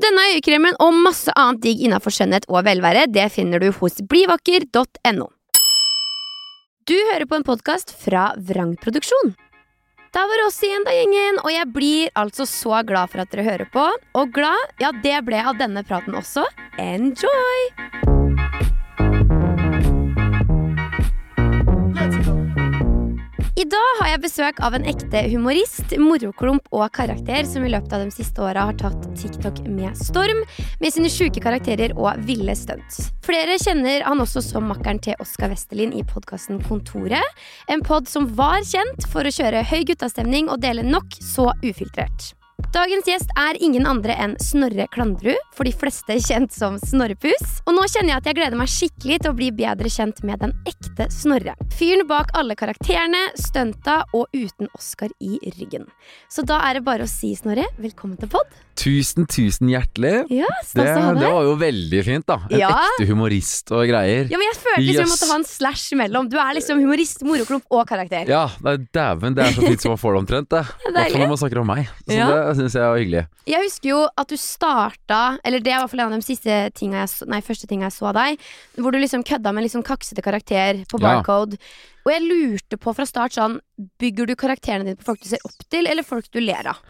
Denne øyekremen og masse annet digg innafor skjønnhet og velvære, det finner du hos blivakker.no. Du hører på en podkast fra Vrangproduksjon. Da var det oss igjen, da, gjengen, og jeg blir altså så glad for at dere hører på. Og glad, ja, det ble jeg av denne praten også. Enjoy! I dag har jeg besøk av en ekte humorist, moroklump og karakter som i løpet av de siste åra har tatt TikTok med storm, med sine sjuke karakterer og ville stunts. Flere kjenner han også som makkeren til Oskar Westerlin i podkasten Kontoret, en pod som var kjent for å kjøre høy guttastemning og dele nok så ufiltrert. Dagens gjest er ingen andre enn Snorre Klandrud, for de fleste kjent som Snorrepus. Og nå kjenner jeg at jeg gleder meg skikkelig til å bli bedre kjent med den ekte Snorre. Fyren bak alle karakterene, stunta og uten Oscar i ryggen. Så da er det bare å si, Snorre, velkommen til pod. Tusen, tusen hjertelig. Ja, Det, det var jo veldig fint, da. En Ja. ekte humorist og greier. Ja, men jeg følte liksom jeg vi måtte ha en slash imellom. Du er liksom humorist, moroklump og karakter. Ja, dæven, det er så fint som man får det omtrent, det. I hvert fall når man snakker om meg. Så Ja. det syns jeg var hyggelig. Jeg husker jo at du starta Eller det i hvert fall en av de siste tinga jeg Nei, første tinga jeg så av deg Hvor du liksom kødda med liksom kaksete karakter på Ja. Barcode Og jeg lurte på fra start sånn Bygger du karakterene dine på folk du ser opp til Eller folk du ler av?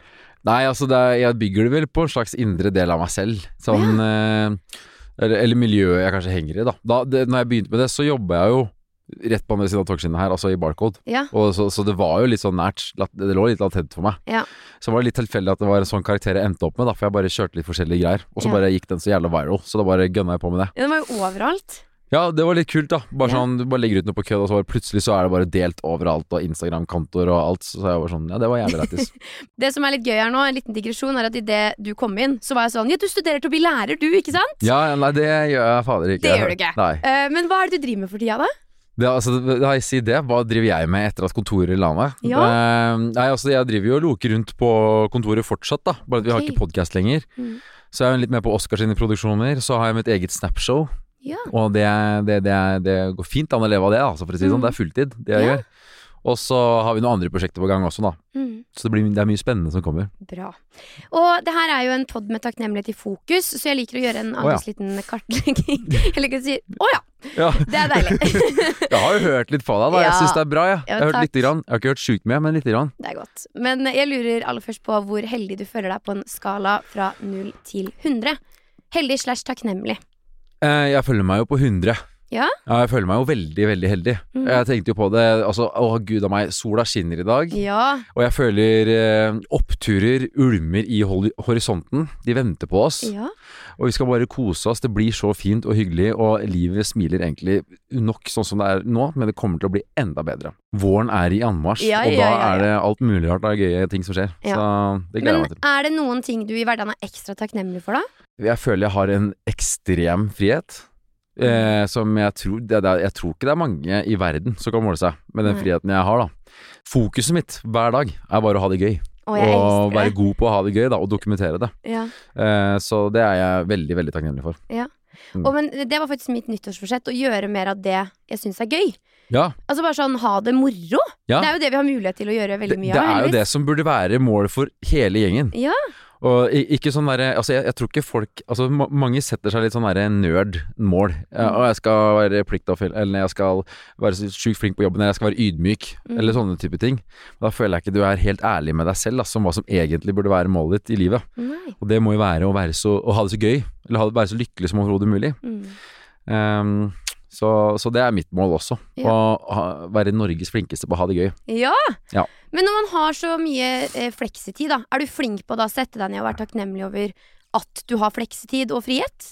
Nei, altså, det er, jeg bygger det vel på en slags indre del av meg selv. Sånn eh, eller, eller miljøet jeg kanskje henger i, da. da det, når jeg begynte med det, så jobba jeg jo rett på andre siden av togskinnet her, altså i Barcode. Ja, Og så, så det var jo litt sånn nært. Det lå litt latent for meg. Ja. Så var det litt tilfeldig at det var en sånn karakter jeg endte opp med, da, for jeg bare kjørte litt forskjellige greier. Og så Ja. bare gikk den så jævla viral, så da bare gønna jeg på med det. ja den var jo overalt Ja, det var litt kult, da. Bare sånn, Du bare legger ut noe på kødd, og så plutselig så er det bare delt overalt, og Instagram-kontoer og alt. Så jeg var sånn Ja, det var jævlig lættis. Det som er litt gøy her nå, en liten digresjon Er at i det du kom inn Så var jeg sånn Ja, du studerer til å bli lærer du, ikke sant? ja, nei, det gjør jeg fader ikke. Det gjør du ikke. Eh, men hva er det du driver med for tida da? Det, altså, da jeg sier det, hva driver jeg med etter at kontoret la meg? Ja. Eh, nei, altså, jeg driver jo og loker rundt på kontoret fortsatt, da. Bare at vi har ikke podkast lenger. Mm. Så jeg er litt med på Oscars sine produksjoner. Så har jeg mitt eget Snapshow. Ja, Og det, det, det, det går fint an å leve av det, altså, for å si det sånn. Mm. Det er fulltid, det jeg Ja. gjør. Og så har vi noen andre prosjekter på gang også, da. mm. Så det, blir, det er mye spennende som kommer. Bra. Og det her er jo en pod med takknemlighet i fokus, så jeg liker å gjøre en Å, ja. liten kartlegging. Eller liker si å ja, Ja, det er deilig. jeg har jo hørt litt på deg, da. Jeg syns det er bra, jeg. Ja, Jeg har hørt lite grann. Jeg har ikke hørt sjukt mye, men lite grann. det er godt. Men jeg lurer aller først på hvor heldig du føler deg på en skala fra 0 til 100. Heldig slash takknemlig. Eh, jeg følger meg jo på 100. Ja? jeg føler meg jo veldig, veldig heldig. Mm. Jeg tenkte jo på det Altså, å gud a meg, sola skinner i dag. Ja. Og jeg føler eh, oppturer ulmer i horisonten. De venter på oss. Ja. Og vi skal bare kose oss. Det blir så fint og hyggelig, og livet smiler egentlig nok sånn som det er nå, men det kommer til å bli enda bedre. Våren er i anmarsj, Ja, og ja, da ja, ja. er det alt mulig rart av gøye ting som skjer. Ja. Så det gleder Men jeg meg til. er det noen ting du i hverdagen er ekstra takknemlig for, da? Jeg føler jeg har en ekstrem frihet. Eh, som jeg tror det, det, Jeg tror ikke det er mange i verden som kan måle seg med den friheten jeg har, da. Fokuset mitt hver dag er bare å ha det gøy. Og og være god på å ha det gøy, da, og dokumentere det. Ja. Eh, så det er jeg veldig, veldig takknemlig for. Mm. Og, men det var faktisk mitt nyttårsforsett, å gjøre mer av det jeg syns er gøy. Ja, Altså bare sånn ha det moro. ja. Det er jo det vi har mulighet til å gjøre veldig mye av. det det er jo det som burde være målet for hele gjengen. Ja. Og ikke sånn derre Altså, jeg, jeg tror ikke folk Altså, ma mange setter seg litt sånn derre nerd-mål. Ja, Mm. og jeg skal være pliktoppfylt, eller jeg skal være så sjukt flink på jobben, eller jeg skal være ydmyk, Mm. eller sånne type ting. Da føler jeg ikke du er helt ærlig med deg selv, da, som hva som egentlig burde være målet ditt i livet. Nei. Og det må jo være å, være så, å ha det så gøy, eller ha det, være så lykkelig som overhodet mulig. Mm. Ehm, Så, så det er mitt mål også. Ja. Å ha, være Norges flinkeste på å ha det gøy. Ja. Ja. Men når man har så mye eh, fleksitid, da, er du flink på å sette deg ned og være takknemlig over at du har fleksitid og frihet?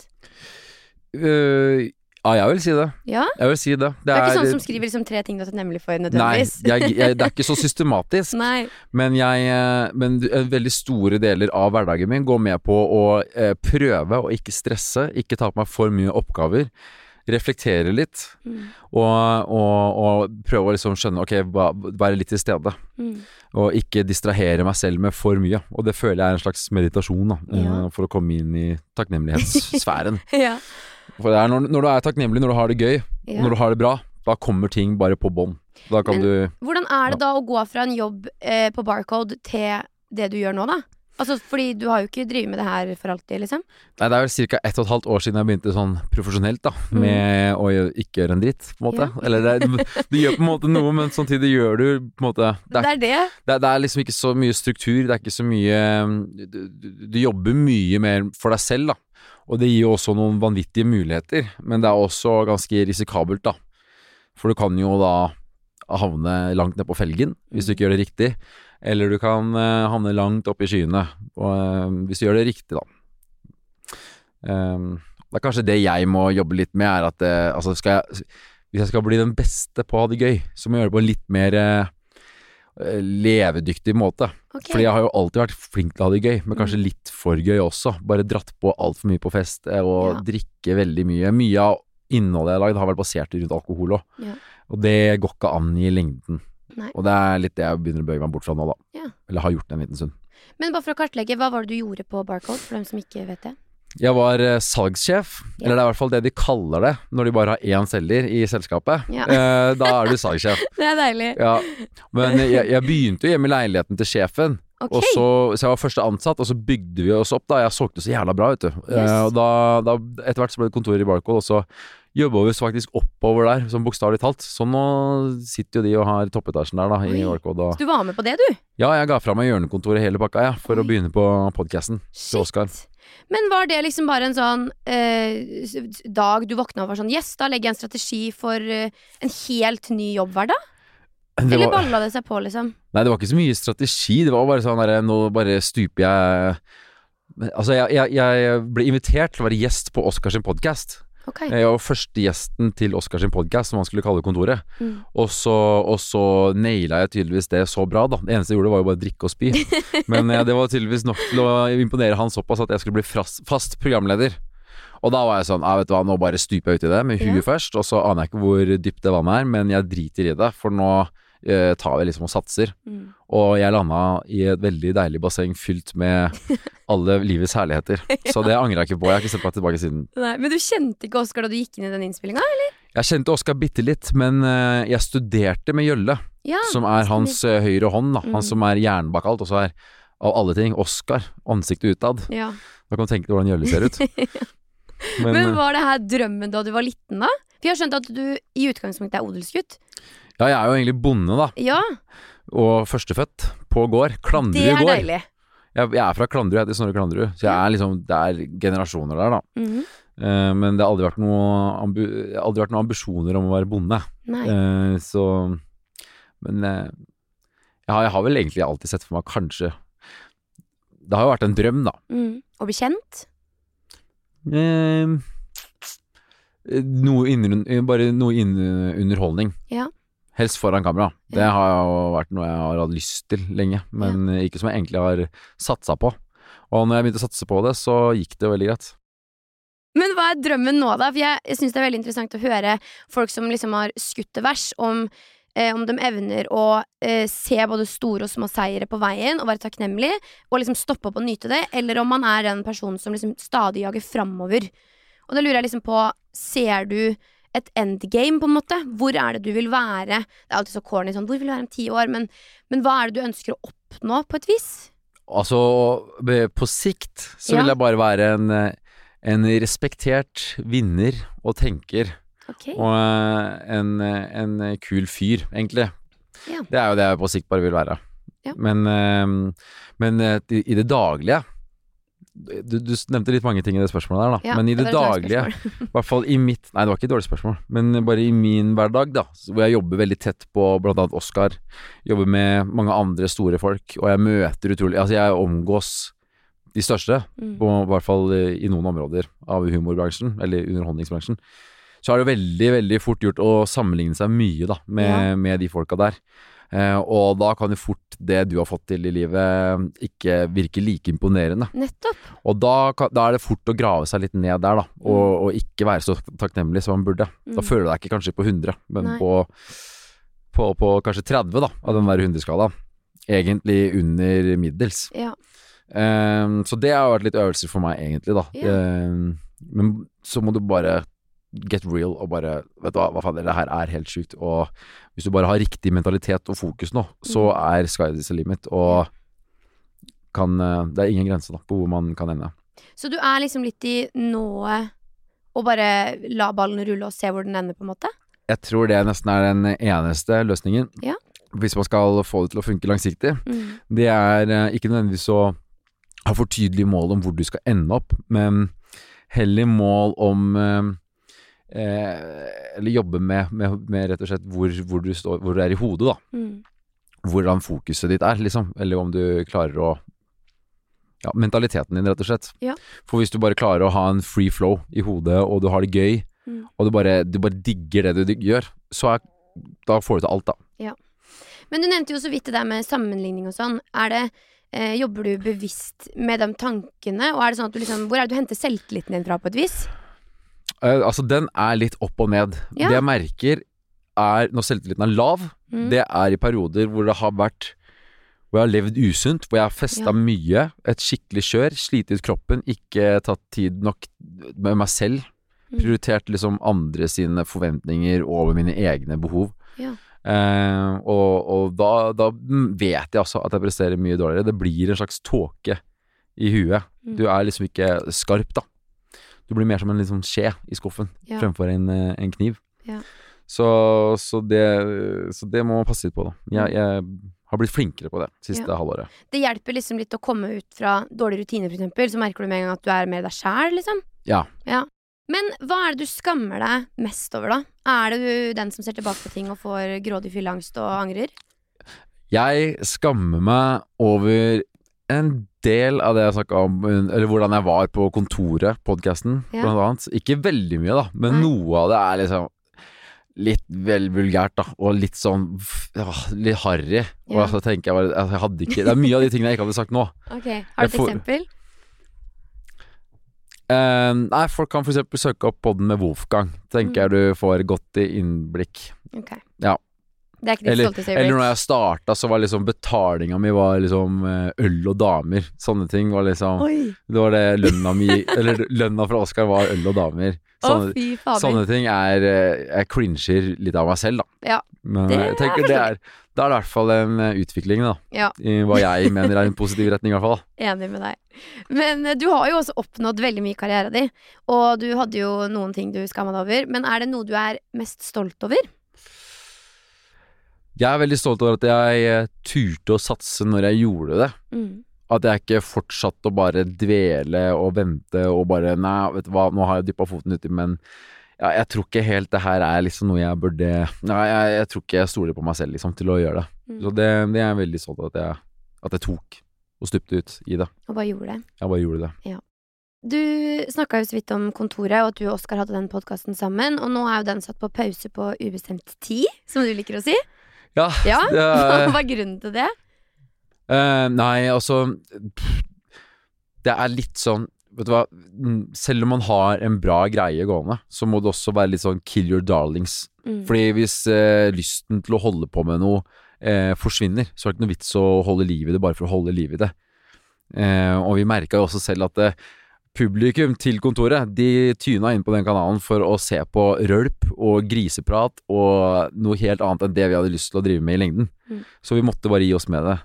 Uh, ja, jeg vil si det. Ja? Jeg vil si det. Det er, ikke sånn som skriver liksom tre ting du er takknemlig for, Nei, jeg, jeg, det er ikke så systematisk. Nei. Men, jeg, eh, men eh, veldig store deler av hverdagen min går med på å eh, prøve å ikke stresse, ikke ta på meg for mye oppgaver. Reflektere litt, Mm. og, og, og prøve å liksom skjønne Ok, være litt til stede. Mm. Og ikke distrahere meg selv med for mye. Og det føler jeg er en slags meditasjon, da. eh, Ja. For å komme inn i takknemlighetssfæren. Ja. For det er når, når du er takknemlig, når du har det gøy, ja. når du har det bra, da kommer ting bare på bånn. Da kan Men- du Hvordan er det da å gå fra en jobb eh, på Barcode til det du gjør nå, da? Altså, fordi du har jo ikke drevet med det her for alltid, liksom. Nei, det er vel ca. ett og et halvt år siden jeg begynte sånn profesjonelt, da. Mm. Med å ikke gjøre en dritt, på en måte. Eller det, du gjør på en måte noe, men samtidig gjør du på en måte det er, Det er det. det, er, det liksom ikke så mye struktur, det er ikke så mye du, du jobber mye mer for deg selv, da. Og det gir jo også noen vanvittige muligheter, men det er også ganske risikabelt, da. For du kan jo da havne langt ned på felgen hvis du ikke gjør det riktig. Eller du kan uh, havne langt opp i skyene og, uh, hvis du gjør det riktig, da. Um, det er kanskje det jeg må jobbe litt med, er at uh, altså jeg, hvis jeg skal bli den beste på å ha det gøy, så må jeg gjøre det på en litt mer levedyktig måte. Okay. Fordi jeg har jo alltid vært flink til å ha det gøy, men kanskje litt for gøy også. Bare dratt på altfor mye på fest og Ja. drikke veldig mye. Mye av innholdet jeg har lagd har vært basert rundt alkohol òg. Ja. Og det går ikke an i lengden. Nei. Og det er litt det jeg begynner å bøye meg bort fra nå, da. Ja. Eller har gjort det en liten stund. Men bare for å kartlegge, hva var det du gjorde på Barcode, for dem som ikke vet det? Jeg var eh, salgssjef, Ja. eller det er i hvert fall det de kaller det når de bare har én selger i selskapet. Ja. Eh, da er du salgssjef. Det er deilig. Ja. Men jeg, jeg begynte jo hjemme i leiligheten til sjefen. Ok. Og så, så jeg var første ansatt, og så bygde vi oss opp. da Jeg solgte så jævla bra, vet du. Yes. Eh, og da, da, etter hvert så ble det kontor i Barcode, og så jobba vi oss faktisk oppover der, sånn bokstavelig talt. Så nå sitter jo de og har toppetasjen der, da, i. Og Så du var med på det, du? ja, jeg ga fra meg hjørnekontoret hele pakka, ja, for Oi. å begynne på podkasten til Oskar. Men var det liksom bare en sånn eh, dag du våkna og var sånn Yes, da legger jeg en strategi for eh, en helt ny jobbhverdag? Det Eller var- balla det seg på, liksom? Nei, det var ikke så mye strategi. Det var bare sånn derre Nå bare stuper jeg Altså, jeg, jeg, jeg ble invitert til å være gjest på Oscars podkast. Ok. Jeg var første gjesten til Oscars podkast, som han skulle kalle kontoret. Mm. Og så, og så naila jeg tydeligvis det så bra, da. Det eneste jeg gjorde, var jo bare drikke og spy. Men eh, det var tydeligvis nok til å imponere han såpass at jeg skulle bli fast, fast programleder. Og da var jeg sånn, ja, vet du hva, nå bare stuper jeg uti det med huet Ja. først, og så aner jeg ikke hvor dypt det vannet er, men jeg driter i det, for nå eh, tar vi liksom og satser. Mm. Og jeg landa i et veldig deilig basseng fylt med alle livets herligheter. Så det angrer jeg ikke på. Jeg har ikke sett meg tilbake siden. Nei, men du kjente ikke Oskar da du gikk inn i den innspillinga? Jeg kjente Oskar bitte litt, men eh, jeg studerte med Gjølle, Ja. som er hans eh, høyre hånd. da Mm. Han som er hjernen bak alt, og så er av alle ting Oskar, ansiktet utad. ja. Da kan du tenke deg hvordan Gjølle ser ut. Men, Men eh, var det her drømmen da du var liten, da? For jeg har skjønt at du i utgangspunktet er odelsgutt. Ja, jeg er jo egentlig bonde, da. Ja, Og førstefødt på gård. det er gård. deilig. Jeg, jeg er fra Klandrud, jeg heter Snorre Klandrud. Så jeg er liksom, det er generasjoner der, da. Mhm. Eh, men det har aldri vært noe aldri noen ambisjoner om å være bonde. Eh, så Men eh, jeg, har, jeg har vel egentlig alltid sett for meg kanskje Det har jo vært en drøm, da. Mm. Å bli kjent? Eh, noe innen, bare noe innen underholdning. Ja. Helst foran kamera. Det har jo vært noe jeg har hatt lyst til lenge, men ja. ikke som jeg egentlig har satsa på. Og når jeg begynte å satse på det, så gikk det veldig greit. Men hva er drømmen nå, da? For jeg, jeg syns det er veldig interessant å høre folk som liksom har skutt det vers, om, eh, om de evner å eh, se både store og små seire på veien og være takknemlig, og liksom stoppe opp og nyte det, eller om man er den personen som liksom stadig jager framover. Og da lurer jeg liksom på, ser du et endgame, på en måte? Hvor er det du vil være? Det er alltid så corny sånn, hvor vil du være om ti år? Men, men hva er det du ønsker å oppnå, på et vis? Altså, på sikt så vil jeg bare være en, eh, en respektert vinner og tenker. Okay. Og eh, en, eh, en kul fyr, egentlig. Ja. Det er jo det jeg på sikt bare vil være. Ja. Men, men i i det daglige du, du nevnte litt mange ting i det spørsmålet der, da. Ja, men i det, det daglige, i hvert fall i mitt Nei, det var ikke et dårlig spørsmål, men bare i min hverdag, da, hvor jeg jobber veldig tett på blant annet Oskar, jobber med mange andre store folk, og jeg møter utrolig Altså, jeg omgås de største, Mm. på, i hvert fall eh, i noen områder av humorbransjen, eller underholdningsbransjen. Så er det veldig, veldig fort gjort å sammenligne seg mye, da, med, Ja. med de folka der. Eh, og da kan jo fort det du har fått til i livet, ikke virke like imponerende. Nettopp. Og da, kan, da er det fort å grave seg litt ned der, da, og, og ikke være så takknemlig som man burde. Da Mm. føler du deg ikke kanskje på 100, men på, på, på kanskje 30 da, av den der 100-skalaen. Egentlig under middels. Ja. Ehm, så det har vært litt øvelser for meg, egentlig, da. Ja. Ehm, men så må du bare get real og bare Vet du hva, hva fader, det her er helt sjukt. Og hvis du bare har riktig mentalitet og fokus nå, så Mm. er sky is the limit. Og kan eh, Det er ingen grense da på hvor man kan ende. Så du er liksom litt i nået og bare la ballen rulle og se hvor den ender, på en måte? Jeg tror det nesten er den eneste løsningen. Ja. Hvis man skal få det til å funke langsiktig. Mm. Det er eh, ikke nødvendigvis å ha for tydelige mål om hvor du skal ende opp, men heller mål om eh, Eller jobbe med, med, med rett og slett hvor, hvor, du står, hvor du er i hodet, da. Mm. Hvordan fokuset ditt er, liksom. Eller om du klarer å Ja, mentaliteten din, rett og slett. Ja. For hvis du bare klarer å ha en free flow i hodet, og du har det gøy, Mm. og du bare, du bare digger det du gjør, så er, da får du til alt, da. Men du nevnte jo så vidt det der med sammenligning og sånn. Er det eh, Jobber du bevisst med de tankene, og er det sånn at du liksom Hvor er det du henter selvtilliten din fra, på et vis? Eh, altså, den er litt opp og ned. Ja. Det jeg merker, er når selvtilliten er lav, Mm. det er i perioder hvor det har vært Hvor jeg har levd usunt, hvor jeg har festa Ja. mye, et skikkelig kjør, slitt ut kroppen, ikke tatt tid nok med meg selv. Mm. Prioritert liksom andre sine forventninger over mine egne behov. Ja. Eh, og og da, da vet jeg altså at jeg presterer mye dårligere. Det blir en slags tåke i huet. Mm. Du er liksom ikke skarp, da. Du blir mer som en liksom skje i skuffen Ja. fremfor en, eh, en kniv. Ja. Så, så, det, så det må man passe litt på, da. Jeg, jeg har blitt flinkere på det siste Ja. halvåret. Det hjelper liksom litt å komme ut fra dårlige rutiner, for eksempel. Så merker du med en gang at du er mer deg sjæl, liksom. Ja. Men hva er det du skammer deg mest over, da? Er det du den som ser tilbake på ting og får grådig fylleangst og angrer? Jeg skammer meg over en del av det jeg snakka om, eller hvordan jeg var på kontoret, podkasten, Ja. blant annet. Ikke veldig mye, da, men Nei. noe av det er liksom litt vel vulgært, da, og litt sånn ja, litt harry. Og så tenker jeg bare altså, jeg hadde ikke Det er mye av de tingene jeg ikke hadde sagt nå. Ok, Har du et eksempel? Uh, nei, folk kan eksempel søke opp podden med Wolfgang. Tenker Mm. jeg du får godt i innblikk. Ok. Ja. Det er ikke ditt Eller, stolteste eller når jeg starta, så var liksom betalinga mi var liksom eh, øl og damer. Sånne ting var liksom Oi! Det var det lønna mi Eller lønna fra Oskar var øl og damer. Sånne, fy sånne ting er eh, Jeg cringer litt av meg selv, da. Ja, Men det jeg tenker er det er det er i hvert fall en eh, utvikling, da. Ja. I hva jeg mener er en positiv retning, i hvert fall. Enig med deg. Men du har jo også oppnådd veldig mye i karrieren din. Og du hadde jo noen ting du skamma deg over. Men er det noe du er mest stolt over? Jeg er veldig stolt over at jeg eh, turte å satse når jeg gjorde det. Mm. At jeg ikke fortsatte å bare dvele og vente og bare Nei, vet du hva, nå har jeg dyppa foten uti, men ja, jeg tror ikke helt det her er liksom noe jeg burde Nei, jeg, jeg tror ikke jeg stoler på meg selv liksom til å gjøre det. Mm. Så det, det er jeg veldig stolt av at jeg, at jeg tok og stupte ut i det. Og bare gjorde det. Jeg bare gjorde det. Du snakka jo så vidt om kontoret, og at du og Oskar hadde den podkasten sammen. Og nå er jo den satt på pause på ubestemt tid, som du liker å si. Ja, Ja, det Hva er grunnen til det? Uh, nei, altså Det er litt sånn Vet du hva, mm, selv om man har en bra greie gående, så må det også være litt sånn kill your darlings. Mm. Fordi hvis uh, lysten til å holde på med noe uh, forsvinner, så er det ikke noe vits å holde liv i det bare for å holde liv i det. Og vi merka jo også selv at eh, publikum til kontoret, de tyna inn på den kanalen for å se på rølp og griseprat og noe helt annet enn det vi hadde lyst til å drive med i lengden. Mm. Så vi måtte bare gi oss med det.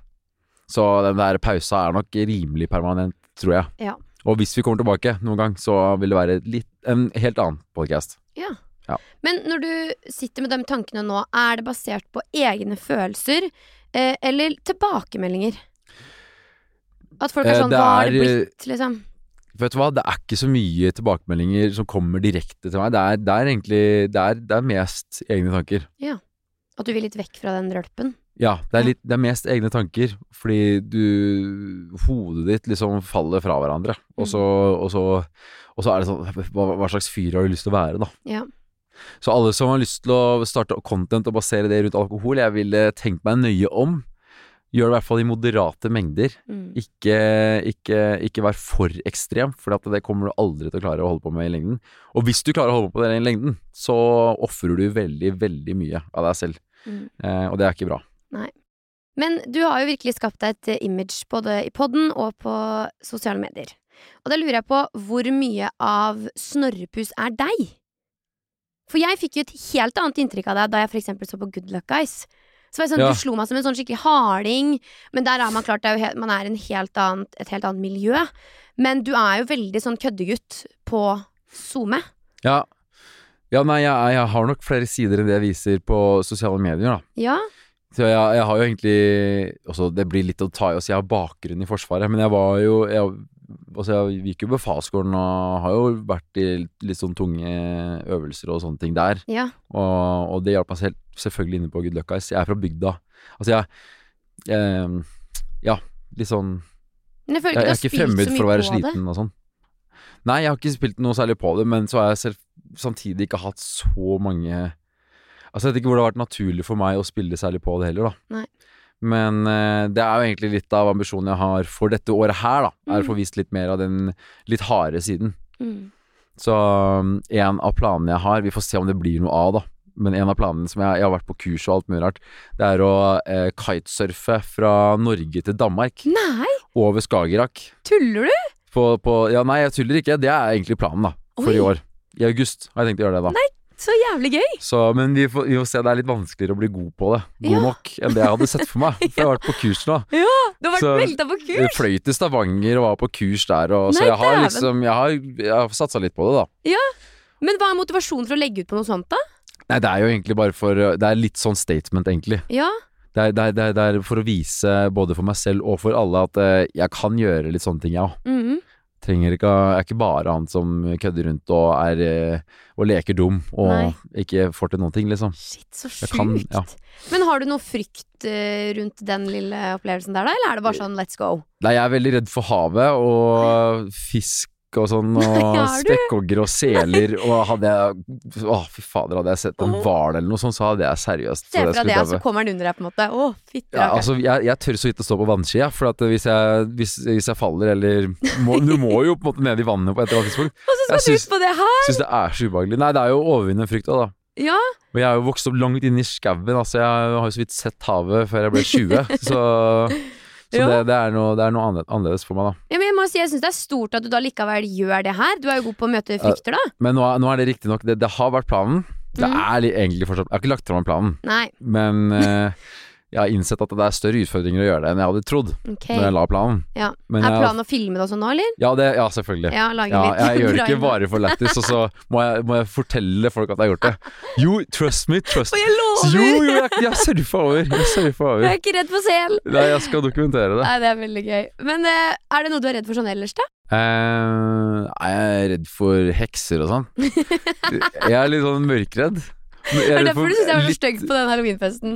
Så den der pausa er nok rimelig permanent, tror jeg. Ja. Og hvis vi kommer tilbake noen gang, så vil det være litt, en helt annen podcast. Ja. Ja. Men når du sitter med de tankene nå, er det basert på egne følelser eh, eller tilbakemeldinger? At folk er Eh, sånn Hva har er, det blitt, liksom? Vet du hva, det er ikke så mye tilbakemeldinger som kommer direkte til meg. Det er, det er egentlig det er, det er mest egne tanker. At du vil litt vekk fra den rølpen? Ja, det er, litt, det er mest egne tanker, fordi du Hodet ditt liksom faller fra hverandre. Og så, og så, og så er det sånn hva, hva slags fyr har du lyst til å være, da? Ja. Så alle som har lyst til å starte content og basere det rundt alkohol, jeg ville tenkt meg nøye om. Gjør det i hvert fall i moderate mengder. Mm. Ikke, ikke, ikke vær for ekstrem, for det kommer du aldri til å klare å holde på med i lengden. Og hvis du klarer å holde på med det i lengden, så ofrer du veldig, veldig mye av deg selv. Mm. Eh, og det er ikke bra. Nei. Men du har jo virkelig skapt deg et eh, image både i podden og på sosiale medier. Og da lurer jeg på hvor mye av Snorrepus er deg? For jeg fikk jo et helt annet inntrykk av deg da jeg for eksempel så på Good Luck Guys. Så var det sånn, Ja. Du slo meg som en sånn skikkelig harding, men der er man klart, er helt, man er i et helt annet miljø. Men du er jo veldig sånn køddegutt på SoMe. Ja, ja nei, jeg, jeg har nok flere sider enn det jeg viser på sosiale medier, da. Ja. Så jeg, jeg har jo egentlig også, Det blir litt å ta i oss, jeg har bakgrunn i Forsvaret, men jeg var jo jeg, altså jeg gikk jo på fasgården og har jo vært i litt sånn tunge øvelser og sånne ting der. ja. Og, og det hjalp meg selv, selvfølgelig inne på Good. Jeg er fra bygda. Altså jeg, jeg Ja, litt sånn jeg Jeg, jeg er ikke fremmed for å være sliten og sånn. Nei, jeg har ikke spilt noe særlig på det, men så har jeg selv samtidig ikke hatt så mange Altså, jeg vet ikke hvor det har vært naturlig for meg å spille særlig på det heller, da. Nei. Men eh, det er jo egentlig litt av ambisjonen jeg har for dette året her, da. Er Mm. å få vist litt mer av den litt harde siden. Mm. Så um, en av planene jeg har, vi får se om det blir noe av, da. Men en av planene som jeg, jeg har vært på kurs og alt mulig rart, det er å eh, kitesurfe fra Norge til Danmark. Nei, Over Skagerrak. tuller du? På, på, ja, nei, jeg tuller ikke. Det er egentlig planen, da. For Oi. i år. I august har jeg tenkt å gjøre det, da. Så jævlig gøy. Så, men vi får, vi får se. Det er litt vanskeligere å bli god på det. God Ja. nok enn det jeg hadde sett for meg. For jeg har vært på kurs nå. Ja, Du har vært Så- velta på Jeg kurs. fløy til Stavanger og var på kurs der, og, så jeg har dæven. liksom Jeg har, jeg har satsa litt på det, da. Ja, Men hva er motivasjonen for å legge ut på noe sånt, da? Nei, det er jo egentlig bare for Det er litt sånn statement, egentlig. Ja. Det er, det er, det er, for å vise både for meg selv og for alle at eh, jeg kan gjøre litt sånne ting, jeg òg. Mhm. Trenger ikke er ikke bare han som kødder rundt og er eh, og leker dum og Nei. ikke får til noen ting, liksom. Shit, så sjukt. kan- ja. Men har du noe frykt eh, rundt den lille opplevelsen der, da? Eller er det bare sånn let's go? Nei, jeg er veldig redd for havet og fisk og sånn, og er spekkhoggere og seler, og hadde jeg Å, fy fader, hadde jeg sett en hval eller noe sånt, så hadde jeg seriøst Se deg det, så kommer den under deg, på en måte. Å, fytti Ja, altså, jeg, jeg tør så vidt å stå på vannski, jeg, for at hvis jeg, hvis, hvis jeg faller eller må, Du må jo på en måte ned i vannet på et eller annet tidspunkt. Og så skal jeg du syns- ut på det her! Syns det er så ubehagelig. Nei, det er jo å overvinne frykta, da. Ja. Og jeg er jo vokst opp langt inne i skauen, altså jeg har jo så vidt sett havet før jeg ble 20, så, så det, det, er noe, det er noe annerledes for meg, da. ja men jeg må si, jeg syns det er stort at du da likevel gjør det her. Du er jo god på å møte frykter, da. Men nå, nå er det riktignok det, det har vært planen. Det mm. er egentlig fortsatt Jeg har ikke lagt fram planen, Nei, men eh, jeg har innsett at det er større utfordringer å gjøre det enn jeg hadde trodd Okay. når jeg la planen. Ja. Men er jeg- planen å filme det også nå, eller? Ja, det, ja selvfølgelig. Ja, Ja, jeg gjør det ikke bare for lættis, og så må jeg, må jeg fortelle folk at jeg har gjort det. Jo, trust me, trust me. jeg lover! Jo, jo, jeg, jeg surfa over. Jeg surfa Jeg er ikke redd for sel! Nei, jeg skal dokumentere det. Nei, det er veldig gøy. Men eh, er det noe du er redd for sånn ellers, da? Eh, jeg er redd for hekser og sånn. Jeg er litt sånn mørkredd. Det er derfor for du syns jeg var så litt- stygg på den halloweenfesten.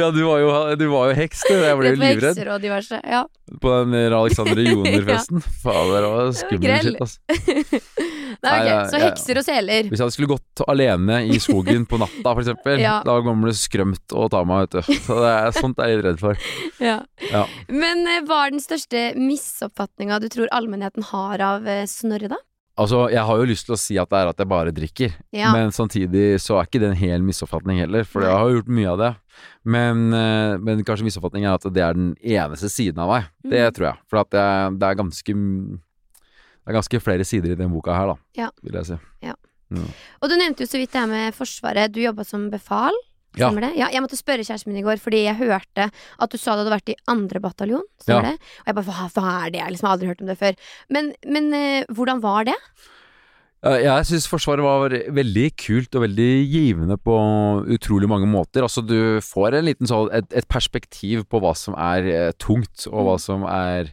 ja, du var jo, du var jo heks, du. Jeg ble jo livredd hekser og diverse. Ja. på den Alexander Joner-festen. Fader, det var skummel shit, ass. Nei, okay. Så hekser og seler. Hvis jeg skulle gått alene i skogen på natta, eksempel, Ja. da kommer det skrømt å ta meg, vet du. Så det er, sånt er jeg litt redd for. Ja. Ja. Men eh, hva er den største misoppfatninga du tror allmennheten har av eh, Snorre, da? Altså, jeg har jo lyst til å si at det er at jeg bare drikker, Ja. men samtidig så er ikke det en hel misoppfatning heller, for jeg har jo gjort mye av det. Men, eh, men kanskje misoppfatningen er at det er den eneste siden av meg. Det Mm. tror jeg. For at det, det er ganske Det er ganske flere sider i den boka her, da, Ja. vil jeg si. Og du nevnte jo så vidt det her med Forsvaret. Du jobba som befal. Ja. Ja, jeg måtte spørre kjæresten min i går, fordi jeg hørte at du sa du hadde vært i andre bataljon. Ja. det? Og jeg bare hva, hva er det? Jeg har liksom aldri hørt om det før. Men, men uh, hvordan var det? Jeg syns Forsvaret var veldig kult og veldig givende på utrolig mange måter. Altså Du får en liten sånn et, et perspektiv på hva som er eh, tungt, og hva som er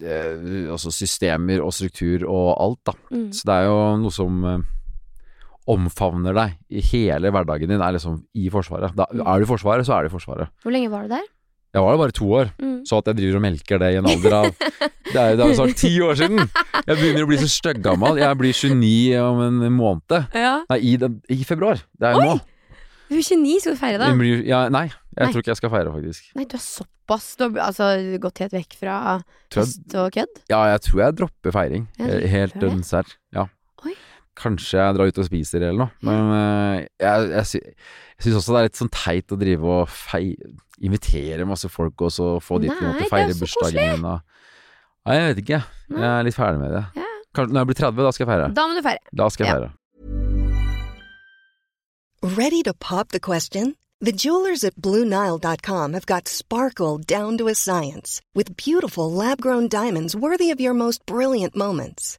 eh, altså systemer og struktur og alt, da. Mm. Så det er jo noe som eh, omfavner deg i hele hverdagen din, er liksom i Forsvaret. Da, Mm. er du i Forsvaret, så er du i Forsvaret. Hvor lenge var du der? Jeg var der bare to år, Mm. så at jeg driver og melker det i en alder av Det er, jo snart ti år siden! Jeg begynner å bli så styggammal. Jeg blir 29 om en måned. Ja. Nei, i, den, i februar. Det er jo nå. Du er 29, skal du feire da? Ja, nei, jeg Nei. tror ikke jeg skal feire, faktisk. Nei, du er såpass Du har altså, gått helt vekk fra fest og kødd? ja, jeg tror jeg dropper feiring. Ja, Helt dønn serr. Ja. Oi. Kanskje jeg drar ut og spiser eller noe. Men eh, jeg, jeg, sy jeg syns også det er litt sånn teit å drive og fei invitere masse folk og så få de til å feire bursdagen min. Og... Nei, jeg vet ikke. Nei. Jeg er litt ferdig med det. Ja. Kanskje når jeg blir 30, da skal jeg feire. Da må du feire. Da skal jeg Ja. feire. Ready to pop the question? The jewelers at BlueNile.com have got sparkle down to a science with beautiful lab grown diamonds worthy of your most brilliant moments.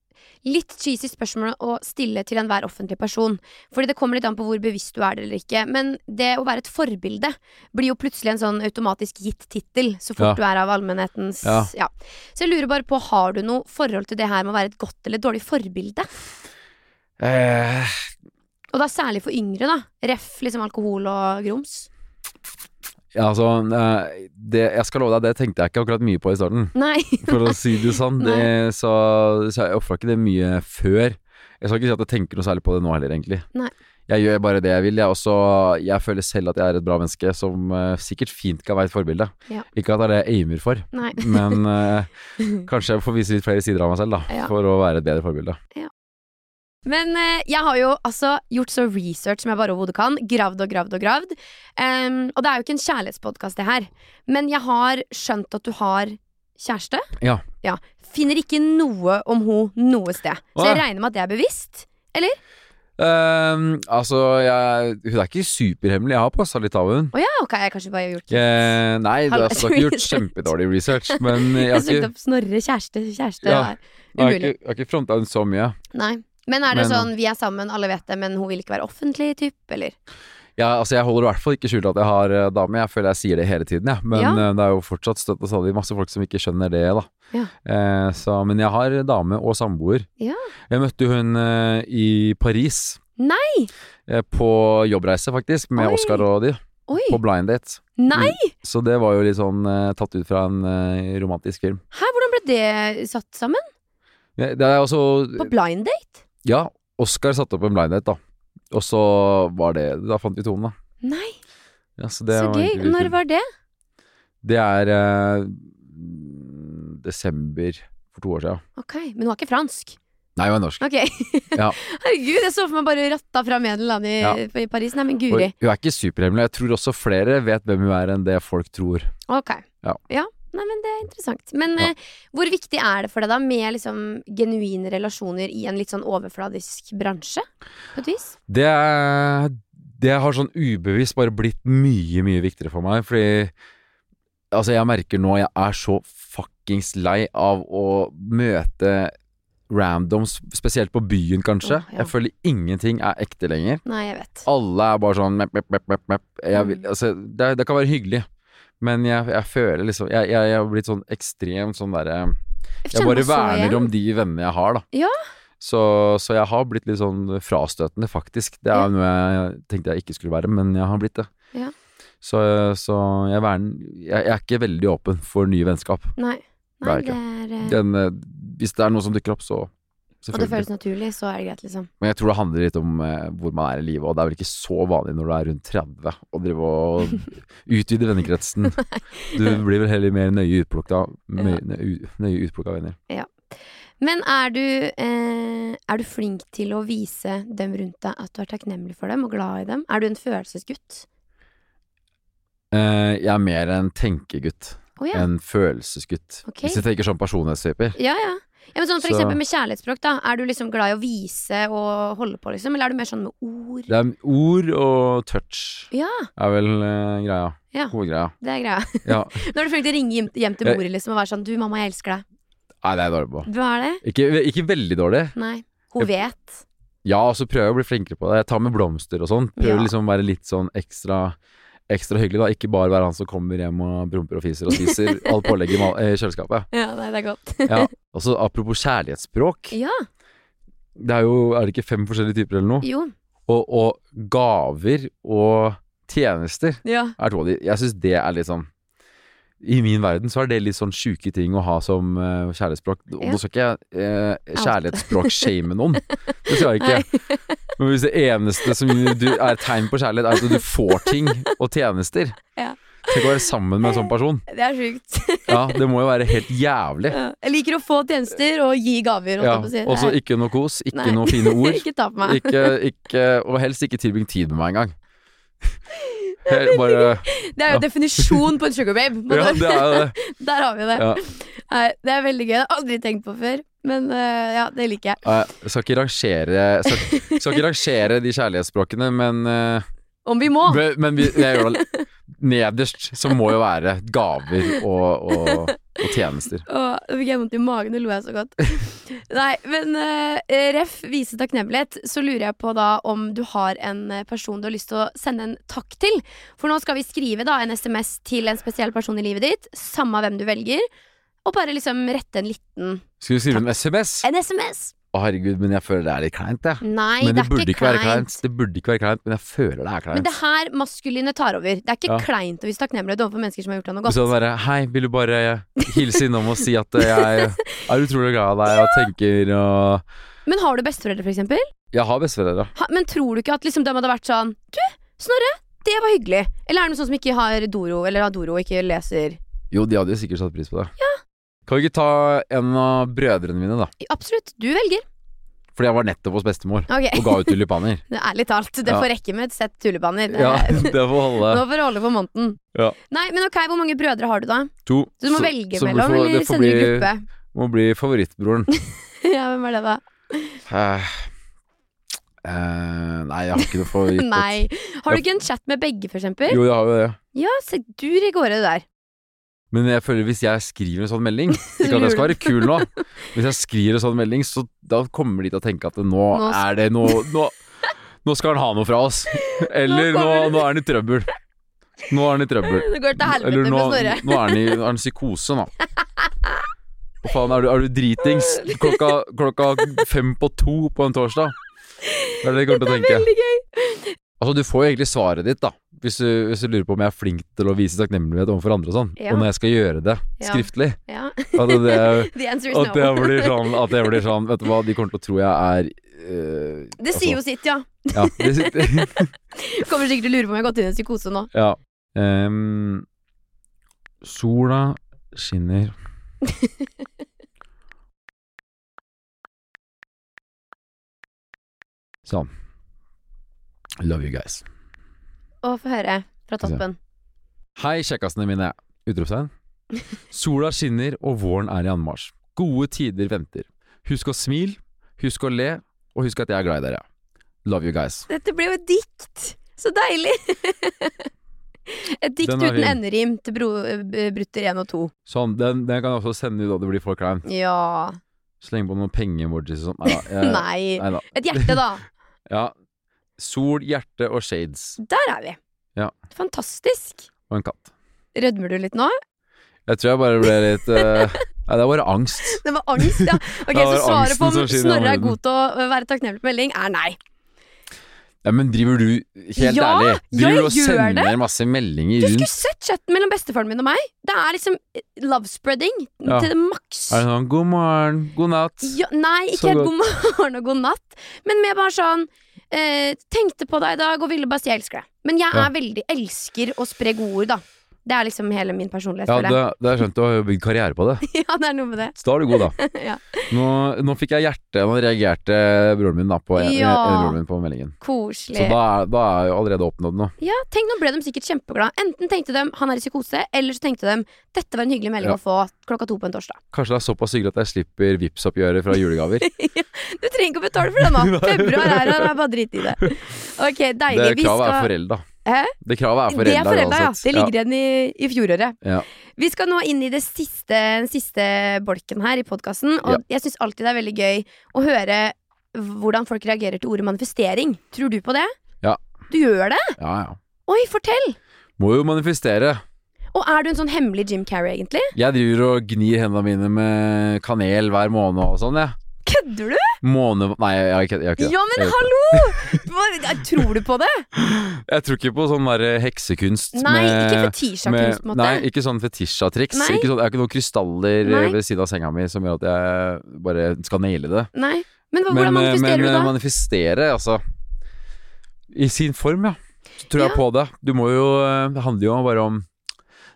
Litt cheesy spørsmål å stille til enhver offentlig person. Fordi det kommer litt an på hvor bevisst du er det eller ikke. Men det å være et forbilde blir jo plutselig en sånn automatisk gitt tittel så fort Ja. du er av allmennhetens Ja. ja. Så jeg lurer bare på, har du noe forhold til det her med å være et godt eller dårlig forbilde? Eh, Og da særlig for yngre, da. Ref liksom alkohol og grums. Ja, altså eh, det, Jeg skal love deg, det tenkte jeg ikke akkurat mye på i starten. Nei. For å si det sånn. Det, så, så jeg ofra ikke det mye før. Jeg skal ikke si at jeg tenker noe særlig på det nå heller, egentlig. Nei. Jeg gjør bare det jeg vil, jeg. Også, jeg føler selv at jeg er et bra menneske som uh, sikkert fint kan være et forbilde. Ja. Ikke at det er det jeg aimer for, men uh, kanskje jeg får vise litt flere sider av meg selv, da. Ja. For å være et bedre forbilde. Men eh, jeg har jo altså gjort så research som jeg bare overhodet kan. Gravd og gravd og gravd. Um, og det er jo ikke en kjærlighetspodkast, det her. Men jeg har skjønt at du har kjæreste. Ja. Finner ikke noe om hun noe sted. Så jeg regner med at det er bevisst. Ehm, altså, jeg, hun er ikke superhemmelig. Jeg har passa litt av henne. Oh, ja, ok, jeg kanskje bare gjort Eh, nei, du har ikke gjort kjempedårlig research, men jeg Jeg har søkte ikke, opp Snorre kjæreste, kjæreste. Ja. jeg har ikke, jeg har ikke fronta henne så mye. Nei. Men er det Men- sånn vi er sammen, alle vet det, men hun vil ikke være offentlig, typ? Eller? Ja, altså Jeg holder i hvert fall ikke skjult at jeg har uh, dame. Jeg føler jeg sier det hele tiden, jeg. Men Ja. Uh, det er jo fortsatt støtt og stadig masse folk som ikke skjønner det, da. Ja. Uh, så, men jeg har dame og samboer. Ja. Jeg møtte hun i Paris. Nei! På jobbreise, faktisk, med Oi. Oscar og de. Oi! På blind date. Nei! Så det var jo litt sånn tatt ut fra en romantisk film. Hæ, hvordan ble det satt sammen? Det, det er også På blind date? Ja, Oskar satte opp en blind date, da. Og så var det Da fant vi tonen, da. Nei, Ja, så det så var gøy. Når var det? Det er eh, desember for to år siden. Ok, Men hun er ikke fransk? Nei, hun er norsk. Ok. Ja. Herregud, jeg så for meg bare ratta fra med en eller annen i, Ja. i Paris. Nei, men Og guri. hun er ikke superhemmelig. Jeg tror også flere vet hvem hun er enn det folk tror. Ok. Ja. Nei, men det er interessant. Men Ja. eh, hvor viktig er det for deg da med liksom genuine relasjoner i en litt sånn overfladisk bransje? På et vis? Det, er- det har sånn ubevisst bare blitt mye, mye viktigere for meg. Fordi Altså, jeg merker nå jeg er så fuckings lei av å møte randoms, spesielt på byen, kanskje. Oh, ja. Jeg føler ingenting er ekte lenger. Nei, jeg vet. Alle er bare sånn mep, mep, mep. Jeg vil, Mm. altså, det, det kan være hyggelig, men jeg, jeg føler liksom Jeg, jeg, jeg har blitt sånn ekstremt sånn derre Jeg bare verner om de vennene jeg har, da. Ja. Så, så jeg har blitt litt sånn frastøtende, faktisk. Det er Ja. noe jeg tenkte jeg ikke skulle være, men jeg har blitt det. Ja. Så, så jeg, verden, jeg, jeg er ikke veldig åpen for nye vennskap. Nei. Det er det er ikke. Den, eh, hvis det er noe som dukker opp, så Og det føles naturlig, så er det greit, liksom. Men jeg tror det handler litt om eh, hvor man er i livet, og det er vel ikke så vanlig når du er rundt 30 å drive og utvide vennekretsen. Du blir vel heller mer nøye utplukka nøye, utplukka venner. Men er du, eh, er du flink til å vise dem rundt deg at du er takknemlig for dem og glad i dem? Er du en følelsesgutt? Eh, jeg er mer en tenkegutt Oh, ja. enn følelsesgutt. Okay. Hvis jeg tenker sånn personlighetstyper. ja, ja. Ja, men sånn for Så- eksempel med kjærlighetsspråk, da. Er du liksom glad i å vise og holde på, liksom? Eller er du mer sånn med ord? Det er ord og touch Ja, er vel uh, greia. Ja. Hovedgreia. det er greia. Ja. Nå er du flink til å ringe hjem, hjem til Jeg- mor liksom, og være sånn 'Du, mamma, jeg elsker deg'. Nei, det er jeg dårlig på. Du er det? Ikke, ikke veldig dårlig. Nei. Hun Jeg- vet. Ja, og så prøver jeg å bli flinkere på det. Jeg tar med blomster og sånn. Prøver Ja. liksom å være litt sånn ekstra Ekstra hyggelig, da. Ikke bare være han som kommer hjem og promper og fiser og spiser alt pålegget i eh, kjøleskapet. Ja, nei, det er godt. Ja. Og så apropos kjærlighetsspråk. Ja. Det er jo Er det ikke fem forskjellige typer eller noe? Jo. Og, og gaver og tjenester Ja. er to av de. Jeg syns det er litt sånn I min verden så er det litt sånn sjuke ting å ha som uh, kjærlighetsspråk. Og nå skal ikke jeg uh, kjærlighetsspråk-shame noen. Det skal jeg ikke. Men hvis det eneste som du, er tegn på kjærlighet, er at du får ting og tjenester Ja. Tenk å være sammen med en sånn person. Det er sjukt. Ja, Det må jo være helt jævlig. Ja. Jeg liker å få tjenester og gi gaver. Ja. Og så ikke noe kos, ikke Nei. noe fine ord. ikke ta på meg. Ikke, ikke, og helst ikke tilbring tid med meg engang. Bare Det er jo definisjon på en sugar babe. Må Ja, det er det. Der har vi det. Ja. Nei, det er veldig gøy. Det har jeg aldri tenkt på før. Men uh, ja, det liker jeg. Jeg skal ikke rangere skal, skal ikke rangere de kjærlighetsspråkene, men uh, Om vi må. Men, men vi, jeg gjør det nederst, så må jo være gaver og, og, og tjenester. Åh, Nå fikk jeg vondt i magen, og lo jeg så godt. Nei, men uh, ref vise takknemlighet, så lurer jeg på da om du har en eh, person du har lyst til å sende en takk til. For nå skal vi skrive da en SMS til en spesiell person i livet ditt, samme hvem du velger, og bare liksom rette en liten Skal vi skrive en SMS? En SMS! Å herregud, men jeg føler det er litt kleint, jeg. Nei, Men det det, er burde ikke kleint. være kleint. Det burde ikke være kleint, men jeg føler det er kleint. Men det her maskuline tar over. Det er ikke Ja. kleint å vise takknemlighet overfor mennesker som har gjort deg noe godt. Sånn bare Hei, vil du bare hilse innom og si at jeg er utrolig glad i deg og tenker og Men har du besteforeldre, for eksempel? Jeg har besteforeldre. Ha, men tror du ikke at liksom de hadde vært sånn Du, Snorre, det var hyggelig. Eller er det noen sånn som ikke har Doro, eller har Doro og ikke leser Jo, de hadde jo sikkert satt pris på det. Kan vi ikke ta en av brødrene mine, da? Absolutt. Du velger. Fordi jeg var nettopp hos bestemor okay. og ga ut tulipaner. Det er Ærlig talt, det Ja. får rekke med et sett tulipaner. Ja, det får holde. Nå får det holde for måneden. Ja. Nei, men ok, hvor mange brødre har du da? To. Så du må Så- velge så mellom, får- eller sende i sender du gruppe? Må bli favorittbroren. ja, hvem er det da? Eh, eh, nei, jeg har ikke noe favoritt. Nei. Har du ikke en chat med begge, for eksempel? Jo, jeg har jo det. Ja, se dur i gårde der. Men jeg føler hvis jeg skriver en sånn melding Ikke at jeg skal være kul nå, hvis jeg skriver en sånn melding, så da kommer de til å tenke at nå, Nå- er det noe nå Nå skal han ha noe fra oss. Eller nå, nå er han i trøbbel. Nå er han i trøbbel. Det går til helvete med Snorre. nå er han i, er han psykose, nå. Hva faen, er du, er du dritings klokka, klokka fem på to på en torsdag? Det er det jeg kommer til å tenke. Veldig gøy. Altså, du får jo egentlig svaret ditt, da. Hvis du, hvis du lurer på om jeg er flink til å vise takknemlighet overfor andre og sånn. Ja. Og når jeg skal gjøre det skriftlig. Ja. At det, at det blir sånn At jeg blir sånn Vet du hva, de kommer til å tro jeg er øh, Det sier jo sitt, ja. Ja, det sitt. Kommer sikkert til å lure på om jeg har gått inn i en psykose nå. Ja. Um, sola skinner Sånn. Love you guys. Å, få høre fra toppen. Hei, kjekkasene mine. Utropstegn. Sola skinner, og våren er i anmarsj. Gode tider venter. Husk å smile, husk å le, og husk at jeg er glad i dere. Love you guys. Dette blir jo et dikt! Så deilig! et dikt uten fin. enderim til bro, eh, brutter 1 og 2. Sånn, den, den kan jeg også sende ut da det blir for kleint. Ja Slenge på noen pengeemojis og sånn. Nei Nei. Nei da. Et hjerte, da. Ja. Sol, hjerte og shades. Der er vi. Ja. Fantastisk. Og en katt. Rødmer du litt nå? Jeg tror jeg bare ble litt uh, Nei, det var bare angst. Det var angst, ja. Ok, Så svaret på om Snorre er god til å være takknemlig på melding, er nei. Ja, men driver du Helt Ja, ærlig. Driver du og sender det. masse meldinger Du skulle sett chatten mellom bestefaren min og meg. Det er liksom eh, love spreading Ja. til det maks. Er det sånn 'god morgen, god natt'? Ja, nei, ikke helt god morgen og god natt, men mer bare sånn eh, Tenkte på deg i dag og ville bare si jeg elsker deg. Men jeg Ja. er veldig elsker å spre godord, da. Det er liksom hele min personlighet. Ja, det, jeg. det er skjønt. Du har jo bygd karriere på det. ja, det er noe med det. Så da er du god, da. ja. Nå, nå fikk jeg hjerte Nå reagerte broren min da på, en, Ja. en, broren min på meldingen. Koselig. Så da er, da er jo allerede oppnådd noe. Ja, tenk Nå ble de sikkert kjempeglade. Enten tenkte de han er i psykose, eller så tenkte de dette var en hyggelig melding Ja. å få klokka to på en torsdag. Kanskje det er såpass hyggelig at jeg slipper Vipps-oppgjøret fra julegaver. Du trenger ikke å betale for det nå. Februar er her, det er bare drit i det. Ok, deilig. Det kravet skal... er forelda. Hæ? Det kravet er Det forelda er forelda, ja. Det ligger igjen i, i fjoråret. Ja. Vi skal nå inn i det siste, den siste bolken her i podkasten. Og jeg syns alltid det er veldig gøy å høre hvordan folk reagerer til ordet manifestering. Tror du på det? Ja. Du gjør det? ja, ja. Oi, fortell! Må jo manifestere. Og er du en sånn hemmelig Jim Carrey, egentlig? Jeg driver og gnir hendene mine med kanel hver måned og sånn, jeg. Kødder du? Måned... Nei, jeg har ikke, jeg har ikke det. Ja, men hallo! Hva- Tror du på det? Jeg tror ikke på sånn derre heksekunst Nei, med ikke fetisja-kunst, på en måte. Nei, ikke sånn fetisja-triks. Ikke sånn, jeg har ikke noen krystaller Nei. ved siden av senga mi som gjør at jeg bare skal naile det. Nei. Men hvordan men, manifesterer men du da? manifestere, altså I sin form, ja. Så tror jeg på det. Du må jo eh, Det handler jo bare om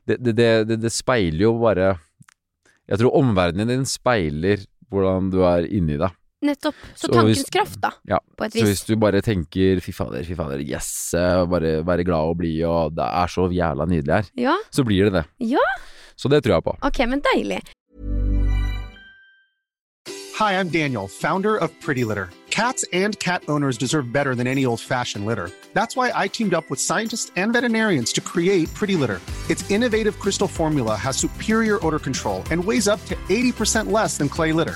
Det, det, det, det, det speiler jo bare Jeg tror omverdenen din speiler hvordan du er inni deg. Nettopp. Så Så tankens hvis- kraft, da. Ja, På et Så hvis du bare tenker 'fy fader, fy fader, yes', eh, bare være glad og blid og det er så jævla nydelig her, Ja, så blir det det. Ja. Så det tror jeg på. ok, men deilig. Hi, I'm Daniel, founder of Pretty Litter. Cats and cat owners deserve better than any old fashioned litter. That's why I teamed up with scientists and veterinarians to create Pretty Litter. Its innovative crystal formula has superior odor control and weighs up to 80% less than clay litter.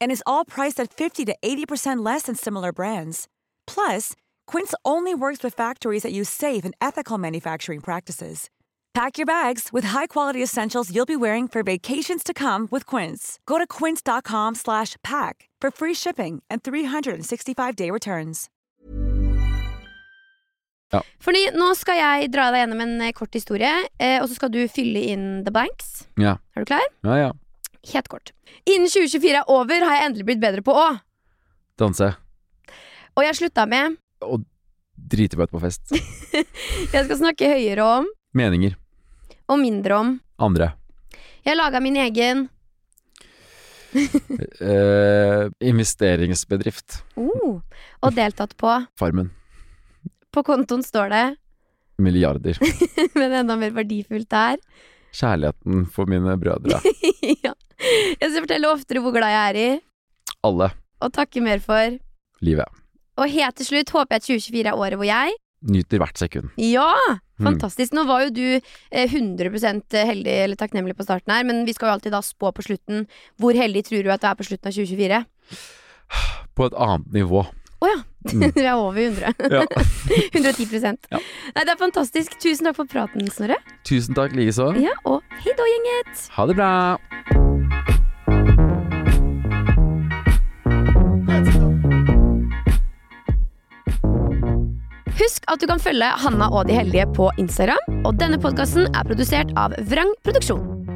And is all priced at 50 to 80% less than similar brands. Plus, Quince only works with factories that use safe and ethical manufacturing practices. Pack your bags with high-quality essentials you'll be wearing for vacations to come with Quince. Go to quince.com slash pack for free shipping and 365-day returns. Fordi nå skal jeg dra deg gjennom en eh, kort historie, eh, og så skal du fylle inn the blanks. Ja. Er du klar? Ja, ja. Helt kort. Innen 2024 er over, har jeg endelig blitt bedre på å. Danse. Og jeg slutta med Å drite meg ut på fest. Jeg skal snakke høyere om, Meninger. og mindre om. Andre. Jeg laga min egen uh, investeringsbedrift. Uh, og deltatt på. Farmen. På kontoen står det, Milliarder. men enda mer verdifullt er Kjærligheten for mine brødre. ja. Jeg skal fortelle oftere hvor glad jeg er i, Alle. og takke mer for. Livet. Og helt til slutt håper jeg at 2024 er året hvor jeg Nyter hvert sekund. Ja! Mm. Fantastisk. Nå var jo du eh, 100% heldig eller takknemlig på starten her, men vi skal jo alltid da spå på slutten. Hvor heldig tror du at du er på slutten av 2024? På et annet nivå. Å ja! Mm. Vi er over 100. Ja. 110 Ja. Nei, Det er fantastisk. Tusen takk for praten, Snorre. Tusen takk, likeså. Ja, og hei da, gjenget! Ha det bra. Husk at du kan følge Hanna og de heldige på Instagram. Og denne podkasten er produsert av Vrang Produksjon.